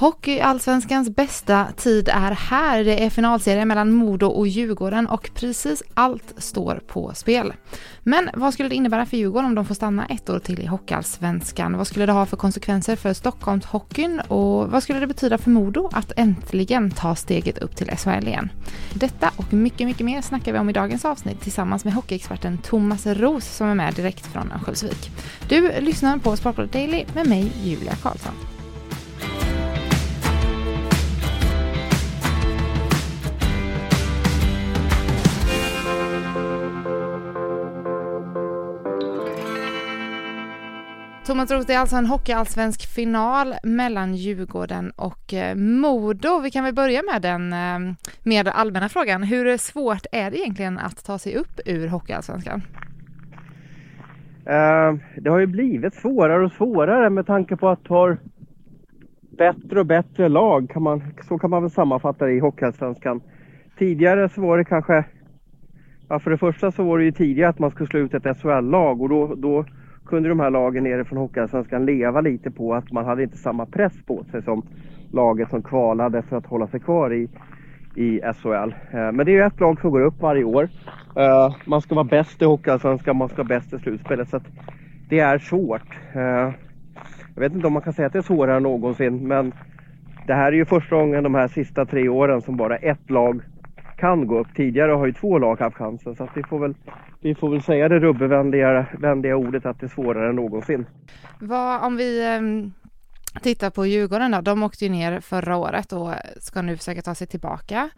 Hockeyallsvenskans bästa tid är här. Det är finalserie mellan Modo och Djurgården och precis allt står på spel. Men vad skulle det innebära för Djurgården om de får stanna ett år till i Hockeyallsvenskan? Vad skulle det ha för konsekvenser för Stockholmshockeyn och vad skulle det betyda för Modo att äntligen ta steget upp till SHL igen? Detta och mycket, mycket mer snackar vi om i dagens avsnitt tillsammans med hockeyexperten Thomas Ros som är med direkt från Örnsköldsvik. Du lyssnar på Sportbladet Daily med mig, Julia Karlsson. Thomas Roos, det är alltså en hockeyallsvensk final mellan Djurgården och eh, Modo. Vi kan väl börja med den eh, mer allmänna frågan. Hur svårt är det egentligen att ta sig upp ur hockeyallsvenskan? Eh, det har ju blivit svårare och svårare med tanke på att har bättre och bättre lag. Kan man, så kan man väl sammanfatta det i Hockeyallsvenskan. Tidigare så var det kanske, ja för det första så var det ju tidigare att man skulle slå ut ett SHL-lag och då, då kunde de här lagen nere från Hockeyallsvenskan leva lite på att man hade inte samma press på sig som laget som kvalade för att hålla sig kvar i, i SHL. Eh, men det är ju ett lag som går upp varje år. Eh, man ska vara bäst i Hockeyallsvenskan, man ska vara bäst i slutspelet. Så det är svårt. Eh, jag vet inte om man kan säga att det är svårare än någonsin men det här är ju första gången de här sista tre åren som bara ett lag kan gå upp. Tidigare har ju två lag haft chansen så vi får väl vi får väl säga det rubbevänliga ordet att det är svårare än någonsin. Vad, om vi um, tittar på Djurgården då, de åkte ju ner förra året och ska nu försöka ta sig tillbaka.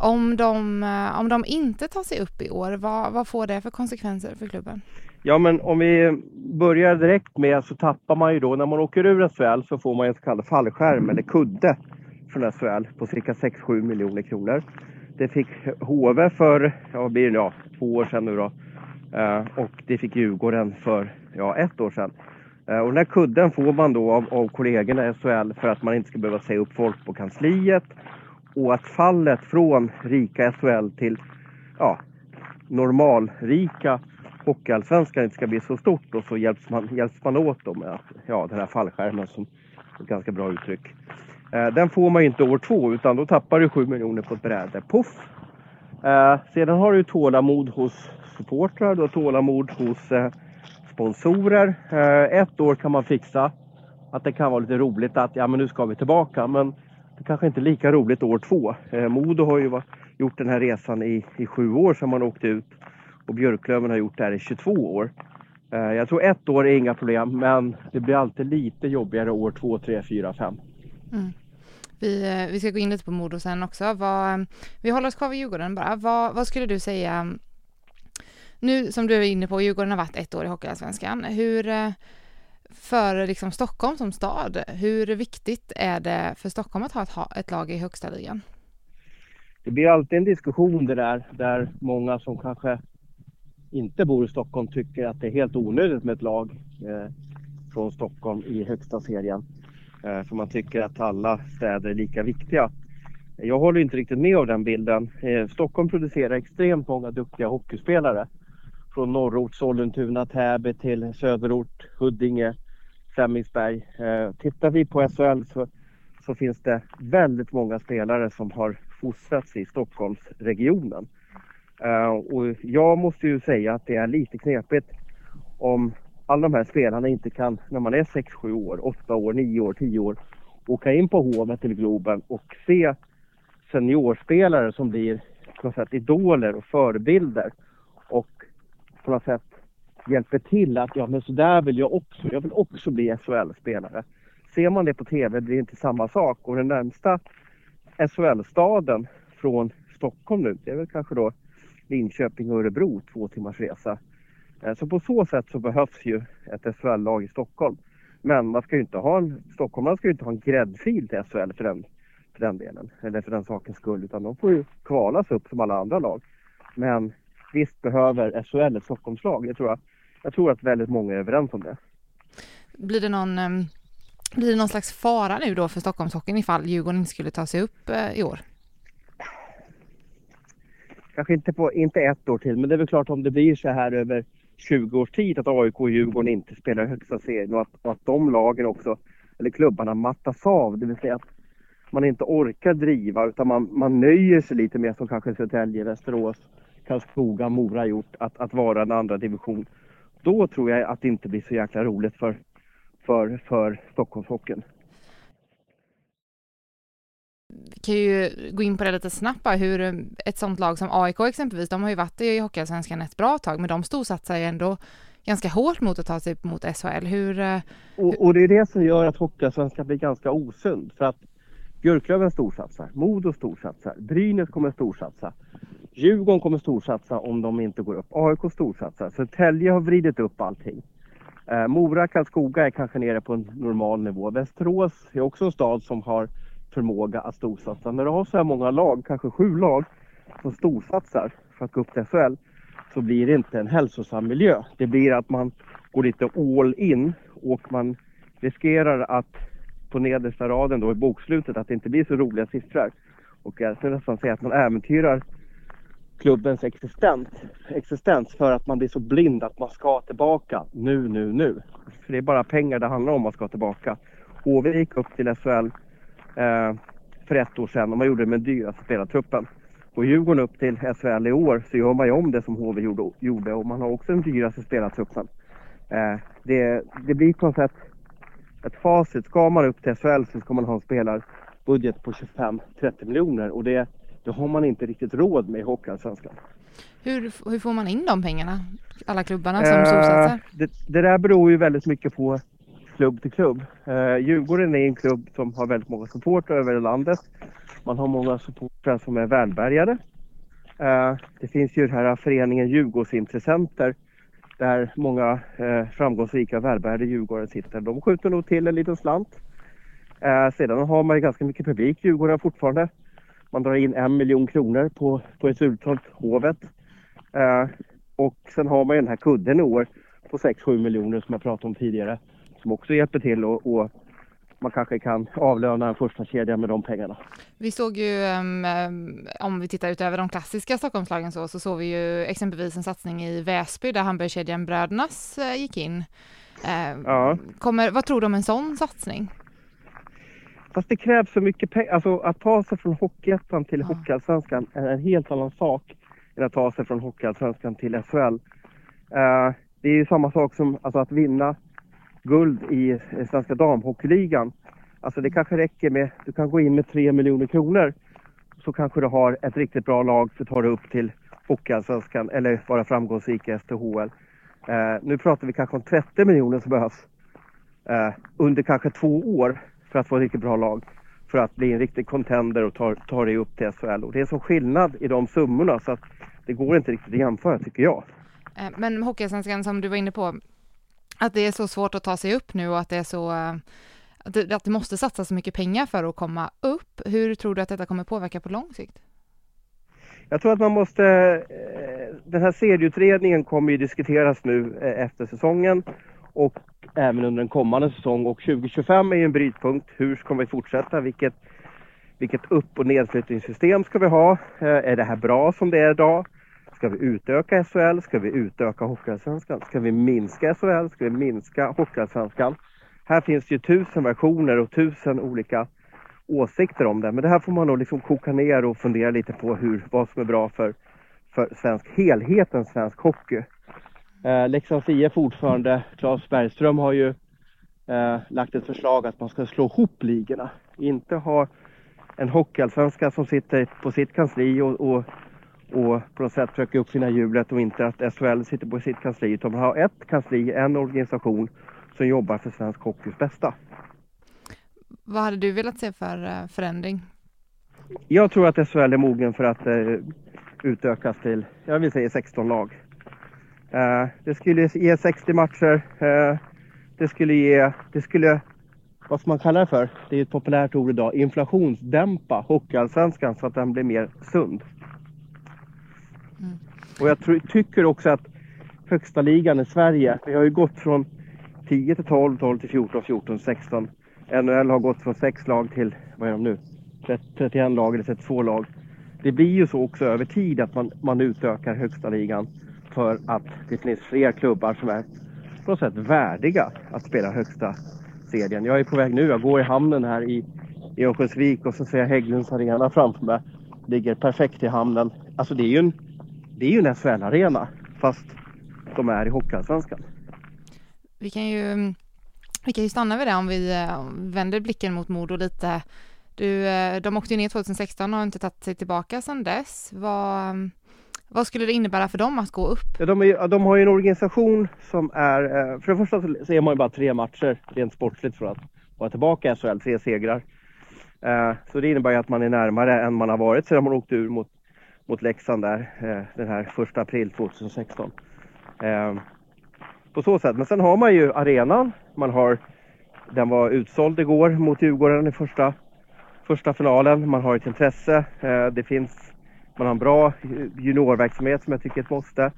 Om de, uh, om de inte tar sig upp i år, vad, vad får det för konsekvenser för klubben? Ja men om vi börjar direkt med så tappar man ju då, när man åker ur SHL så får man en så kallad fallskärm eller kudde från SHL på cirka 6-7 miljoner kronor. Det fick HV för, ja blir det ja, två år sedan nu då. Eh, och det fick Djurgården för ja, ett år sedan. Eh, och den här kudden får man då av, av kollegorna i SHL för att man inte ska behöva säga upp folk på kansliet. Och att fallet från rika SHL till ja, normalrika Hockeyallsvenskan inte ska bli så stort och så hjälps man, hjälps man åt då med att, ja, den här fallskärmen som ett ganska bra uttryck. Eh, den får man ju inte år två utan då tappar du 7 miljoner på ett bräde. Puff! Eh, sedan har du tålamod hos supportrar, du har tålamod hos eh, sponsorer. Eh, ett år kan man fixa att det kan vara lite roligt att ja men nu ska vi tillbaka men det kanske inte är lika roligt år två. Eh, Modo har ju var, gjort den här resan i, i sju år sedan man åkte ut och Björklöven har gjort det här i 22 år. Eh, jag tror ett år är inga problem men det blir alltid lite jobbigare år två, tre, fyra, fem. Mm. Vi, eh, vi ska gå in lite på Modo sen också. Vad, eh, vi håller oss kvar vid Djurgården bara. Vad, vad skulle du säga nu som du är inne på, Djurgården har varit ett år i Hockeyallsvenskan. Hur, eh, för liksom Stockholm som stad, hur viktigt är det för Stockholm att ha ett, ett lag i högsta ligan? Det blir alltid en diskussion det där, där många som kanske inte bor i Stockholm tycker att det är helt onödigt med ett lag eh, från Stockholm i högsta serien. Eh, för man tycker att alla städer är lika viktiga. Jag håller inte riktigt med av den bilden. Eh, Stockholm producerar extremt många duktiga hockeyspelare från norrort, Sollentuna, Täby till söderort, Huddinge, Flemingsberg. Eh, tittar vi på SHL så, så, finns det väldigt många spelare som har fostrats i Stockholmsregionen. Och jag måste ju säga att det är lite knepigt om alla de här spelarna inte kan, när man är 6-7 år, 8 år, 9 år, 10 år, åka in på Hovet eller Globen och se seniorspelare som blir på något sätt idoler och förebilder. Och på något sätt hjälper till att ja men så där vill jag också, jag vill också bli SHL-spelare. Ser man det på TV blir det inte samma sak och den närmsta SHL-staden från Stockholm nu, det är väl kanske då Linköping och Örebro, två timmars resa. Eh, så på så sätt så behövs ju ett SHL-lag i Stockholm. Men man ska ju inte ha en, stockholmarna ska ju inte ha en gräddfil till SHL för den, för den delen, eller för den sakens skull, utan de får ju kvalas upp som alla andra lag. Men visst behöver SHL ett Stockholmslag. Jag tror, jag, jag tror att väldigt många är överens om det. Blir det någon um, Blir det någon slags fara nu då för Stockholmshockeyn ifall Djurgården inte skulle ta sig upp eh, i år? Kanske inte, på, inte ett år till, men det är väl klart om det blir så här över 20 års tid att AIK och Djurgården inte spelar högsta serien och att, och att de lagen också, eller klubbarna, mattas av. Det vill säga att man inte orkar driva utan man, man nöjer sig lite mer som kanske Södertälje, Västerås, Karlskoga, Mora gjort, att, att vara en andra division. Då tror jag att det inte blir så jäkla roligt för, för, för Stockholmshockeyn. Vi kan ju gå in på det lite snabbt hur ett sånt lag som AIK exempelvis, de har ju varit i Hockeyallsvenskan ett bra tag, men de storsatsar ju ändå ganska hårt mot att ta sig mot SHL. Hur, eh, och, och, det är det som gör att Hockeyallsvenskan blir ganska osund. För att Björklöven storsatsar, Modo storsatsar, Brynäs kommer storsatsa. Djurgården kommer storsatsa om de inte går upp. AIK storsatsar. Södertälje har vridit upp allting. Eh, Mora, Karlskoga är kanske nere på en normal nivå. Västerås är också en stad som har förmåga att storsatsa. När du har så här många lag, kanske sju lag, som storsatsar för att gå upp till SHL så blir det inte en hälsosam miljö. Det blir att man går lite all in och man riskerar att på nedersta raden då i bokslutet att det inte blir så roliga siffror. Och jag skulle nästan säga att man äventyrar klubbens existens, existens för att man blir så blind att man ska tillbaka nu, nu, nu. För det är bara pengar det handlar om man ska tillbaka. HV gick upp till SHL eh, för ett år sedan och man gjorde det med den dyraste spelartruppen. Går Djurgården upp till SHL i år så gör man ju om det som HV gjorde, och man har också den dyraste spelartruppen. Eh, det, det blir på något sätt ett facit. Ska man upp till SHL så ska man ha en spelarbudget på 25-30 miljoner och det, det har man inte riktigt råd med i Hockeyallsvenskan. Hur, hur får man in de pengarna? Alla klubbarna som eh, Det, det där beror ju väldigt mycket på klubb till klubb. Eh, Djurgården är en klubb som har väldigt många supportrar över landet. Man har många supportrar som är välbärgade. Eh, det finns ju den här föreningen Djurgårdsintressenter där många eh, framgångsrika välbärgade djurgårdare sitter. De skjuter nog till en liten slant. Eh, sedan har man ju ganska mycket publik, Djurgården fortfarande. Man drar in en miljon kronor på, på ett utsålt Hovet. Eh, och sen har man ju den här kudden i år på 6-7 miljoner som jag pratade om tidigare. Som också hjälper till och, och man kanske kan avlöna en första kedja med de pengarna. Vi såg ju, om vi tittar utöver de klassiska Stockholmslagen så, så såg vi ju exempelvis en satsning i Väsby där hamburgerkedjan Brödernas uh, gick in. Ja. kommer, vad tror du om en sån satsning? Fast det krävs så mycket pengar. Alltså att ta sig från Hockeyettan till ja. Hockeyallsvenskan är en helt annan sak än att ta sig från Hockeyallsvenskan till SHL. Uh, det är ju samma sak som alltså, att vinna guld i eh, Svenska Damhockeyligan. Alltså det kanske räcker med, du kan gå in med 3 miljoner kronor så kanske du har ett riktigt bra lag för att ta dig upp till Hockeyallsvenskan eller vara framgångsrik i SDHL. Eh, nu pratar vi kanske om 30 miljoner som behövs eh, under kanske två år för att få ett riktigt bra lag. För att bli en riktig contender och ta, ta dig upp till SHL. Och det är så skillnad i de summorna så att det går inte riktigt att jämföra tycker jag. Eh, men Hockeyallsvenskan som du var inne på, att det är så svårt att ta sig upp nu och att det är så eh, att det, att det måste satsas så mycket pengar för att komma upp. Hur tror du att detta kommer påverka på lång sikt? Jag tror att man måste, eh, den här serieutredningen kommer ju diskuteras nu eh, efter säsongen och även under en kommande säsong och 2025 är ju en brytpunkt. Hur ska vi fortsätta? Vilket, vilket upp och nedflyttningssystem ska vi ha? Är det här bra som det är idag? Ska vi utöka SHL? Ska vi utöka Hockeyallsvenskan? Ska vi minska SHL? Ska vi minska Hockeyallsvenskan? Här finns ju tusen versioner och tusen olika åsikter om det. Men det här får man nog liksom koka ner och fundera lite på hur, vad som är bra för, för svensk, helheten svensk hockey. Eh, Leksands IF ordförande Claes Bergström har ju eh, lagt ett förslag att man ska slå ihop ligorna. Inte ha en hockeyallsvenska som sitter på sitt kansli och, och och på något sätt försöka uppfinna hjulet och inte att SHL sitter på sitt kansli utan man har ett kansli, en organisation som jobbar för svensk hockeys bästa. Vad hade du velat se för eh, förändring? Jag tror att SHL är mogen för att uh, utökas till, jag vill säga 16 lag. Uh, det skulle ge 60 matcher. Det skulle ge, det skulle, vad ska man kalla det för? Det är ett populärt ord idag, inflationsdämpa hockeyallsvenskan så att den blir mer sund. Och jag tror, tycker också att högsta ligan i Sverige, vi har ju gått från 10 till 12, 12 till 14, 14 16. NHL har gått från 6 lag till, vad är de nu? 31 lag eller 32 lag. Det blir ju så också över tid att man, man utökar högsta ligan för att det finns fler klubbar som är på något sätt värdiga att spela högsta serien. Jag är på väg nu, jag går i hamnen här i, i Örnsköldsvik och så ser jag Hägglunds arena framför mig. Ligger perfekt i hamnen. Alltså det är ju en, det är ju en SHL-arena fast de är i Hockeyallsvenskan. Vi kan ju vi kan ju stanna vid det om vi eh, vänder blicken mot Modo lite. Du, eh, de åkte ju ner 2016 och har inte tagit sig tillbaka sedan dess. Vad, vad skulle det innebära för dem att gå upp? Ja, de, är, de har ju en organisation som är, eh, för det första så är man ju bara tre matcher rent sportsligt för att vara tillbaka i SHL, tre segrar. Så det innebär ju att man är närmare än man har varit sedan man åkte ur mot, mot Leksand där eh, den här första april 2016 ehm, på så sätt. Men sen har man ju arenan. Man har, den var utsåld igår mot Djurgården i första, första finalen. Man har ett intresse. Eh, det finns, man har en bra eh, juniorverksamhet som jag tycker är ett måste.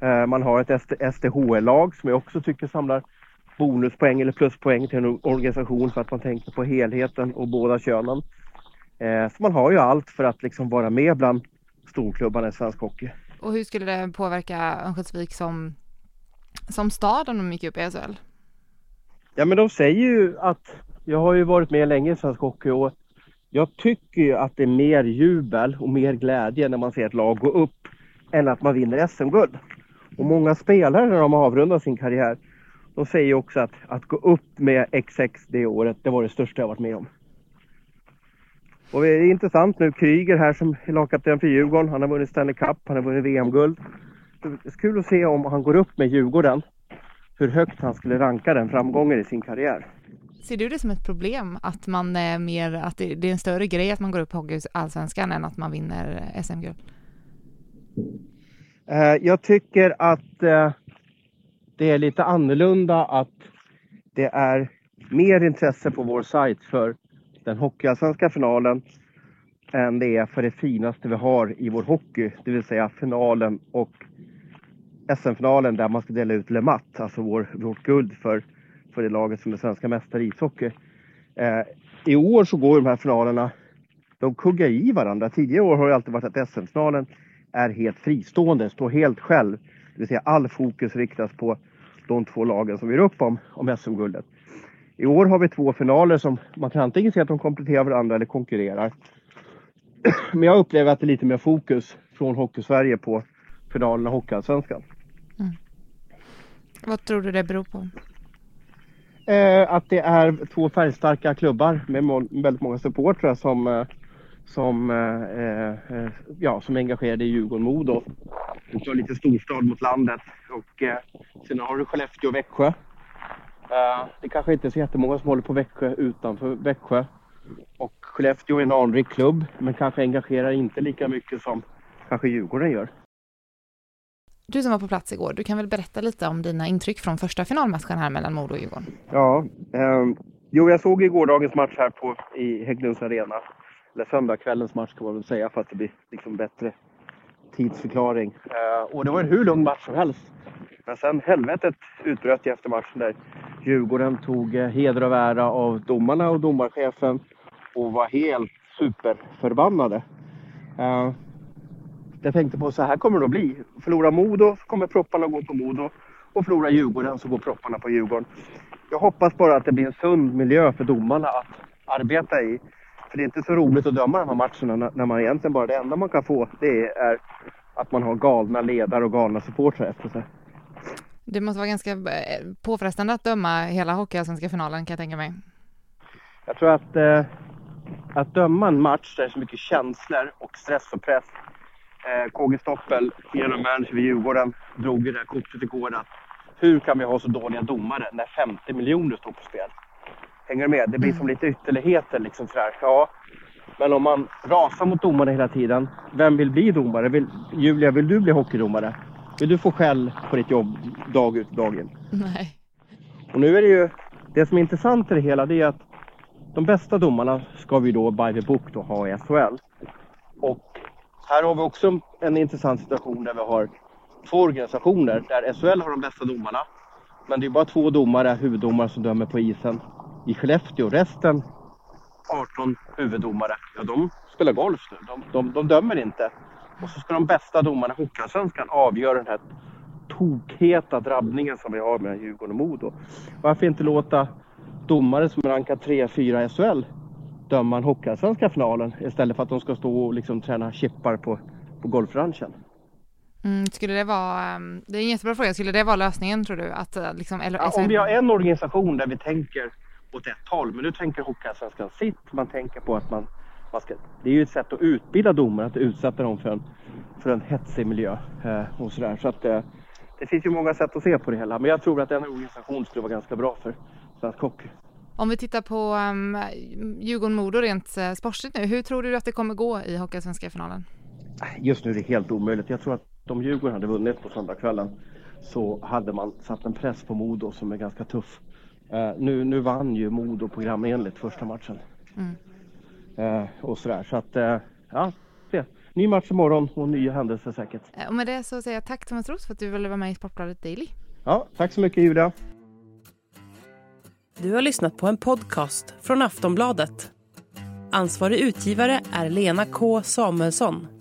Eh, man har ett SDHL-lag som jag också tycker samlar bonuspoäng eller pluspoäng till en organisation för att man tänker på helheten och båda könen. Eh, så man har ju allt för att liksom vara med bland storklubbarna i svensk hockey. Och hur skulle det påverka Örnsköldsvik som som stad om de gick upp i SHL? Ja men de säger ju att, jag har ju varit med länge i svensk hockey och jag tycker ju att det är mer jubel och mer glädje när man ser ett lag gå upp än att man vinner SM-guld. Och många spelare när de avrundar sin karriär, de säger också att att gå upp med XX det året, det var det största jag varit med om. Och det är intressant nu, Kryger här som är lagkapten för Djurgården, han har vunnit Stanley Cup, han har vunnit VM-guld det är kul att se om han går upp med Djurgården, hur högt han skulle ranka den framgången i sin karriär. Ser du det som ett problem att man är mer, att det är en större grej att man går upp på Allsvenskan än att man vinner SM-guld? Eh, jag tycker att eh, det är lite annorlunda att det är mer intresse på vår sajt för den hockeyallsvenska finalen än det är för det finaste vi har i vår hockey, det vill säga finalen och SM-finalen där man ska dela ut Le Mat, alltså vår, vårt guld för, för det laget som är svenska mästare i ishockey. Eh, I år så går de här finalerna, de kuggar i varandra. Tidigare år har det alltid varit att SM-finalen är helt fristående, står helt själv. Det vill säga all fokus riktas på de två lagen som gör upp om, om SM-guldet. I år har vi två finaler som man kan antingen se att de kompletterar varandra eller konkurrerar. Men jag upplever att det är lite mer fokus från Hockeysverige på finalen av Hockeyallsvenskan. Mm. Vad tror du det beror på? Eh, att det är två färgstarka klubbar med må väldigt många supportrar som, eh, som, eh, eh, ja, som är engagerade i Djurgården-Modo. Du har lite storstad mot landet och eh, sen har du Skellefteå och Växjö. Eh, det kanske inte är så jättemånga som håller på Växjö utanför Växjö. Och Skellefteå är en anrik klubb men kanske engagerar inte lika mycket som kanske Djurgården gör. Du som var på plats igår, du kan väl berätta lite om dina intryck från första finalmatchen här mellan Modo och Djurgården? Ja, eh, jo jag såg igår dagens match här på, i Hägglunds arena. Eller söndagskvällens match kan man väl säga för att det blir liksom bättre tidsförklaring. Eh, och det var en hur lugn match som helst. Men sen helvetet utbröt efter matchen där Djurgården tog eh, heder och ära av domarna och domarchefen och var helt superförbannade. Uh, jag tänkte på så här kommer det att bli. Förlorar Modo så kommer propparna gå på Modo och förlorar Djurgården så går propparna på Djurgården. Jag hoppas bara att det blir en sund miljö för domarna att arbeta i. För det är inte så roligt att döma de här matcherna när man egentligen bara det enda man kan få det är att man har galna ledare och galna supportrar efter sig. Det måste vara ganska eh, påfrestande att döma hela Hockeyallsvenska finalen kan jag tänka mig. Jag tror att, eh, att döma en match där det är så mycket känslor och stress och press eh, KG Stoppel, genom manager vid Djurgården, drog ju det här kortet igår att hur kan vi ha så dåliga domare när 50 miljoner står på spel? Hänger du med? Det blir som lite ytterligheter liksom sådär. Ja, men om man rasar mot domarna hela tiden, vem vill bli domare? Vill, Julia, vill du bli hockeydomare? Vill du få skäll på ditt jobb dag ut och dag in? Nej. Och nu är det ju, det som är intressant i det hela det är att de bästa domarna ska vi då by the book då ha i SHL. Och här har vi också en intressant situation där vi har två organisationer där SHL har de bästa domarna. Men det är bara två domare, huvuddomare, som dömer på isen. i Skellefteå. Resten, 18 huvuddomare, ja de spelar golf nu. De, de, de dömer inte. Och så ska de bästa domarna i Hockeyallsvenskan avgöra den här tokheta drabbningen som vi har med Djurgården och Modo. Varför inte låta domare som är rankad 3-4 i SHL döma en Hockeyallsvenska finalen istället för att de ska stå och liksom träna chippar på, på golfranchen? Mm, skulle det vara, ehm, det är en jättebra fråga, skulle det vara lösningen tror du? Att, eh, liksom, eller, ja, om vi har en organisation där vi tänker åt ett håll, men nu tänker Hockeyallsvenskan sitt, man tänker på att man ska, det är ju ett sätt att utbilda domare, att utsätta dem för en, för en hetsig miljö eh, och sådär. Så att, eh, det finns ju många sätt att se på det hela, men jag tror att en organisation skulle vara ganska bra för svensk hockey. Om vi tittar på um, Djurgården-Modo rent uh, sportsligt nu, hur tror du att det kommer gå i Hockeyallsvenska finalen? Just nu är det helt omöjligt. Jag tror att om Djurgården hade vunnit på söndagskvällen så hade man satt en press på Modo som är ganska tuff. Uh, nu, nu vann ju Modo programenligt första matchen. Mm. Uh, och sådär. Så att, uh, ja, se. Ny match imorgon och nya händelser säkert. Och med det så säger jag tack Thomas Roos för att du ville vara med i Sportbladet Daily. Ja, tack så mycket Julia. Du har lyssnat på en podcast från Aftonbladet. Ansvarig utgivare är Lena K Samuelsson.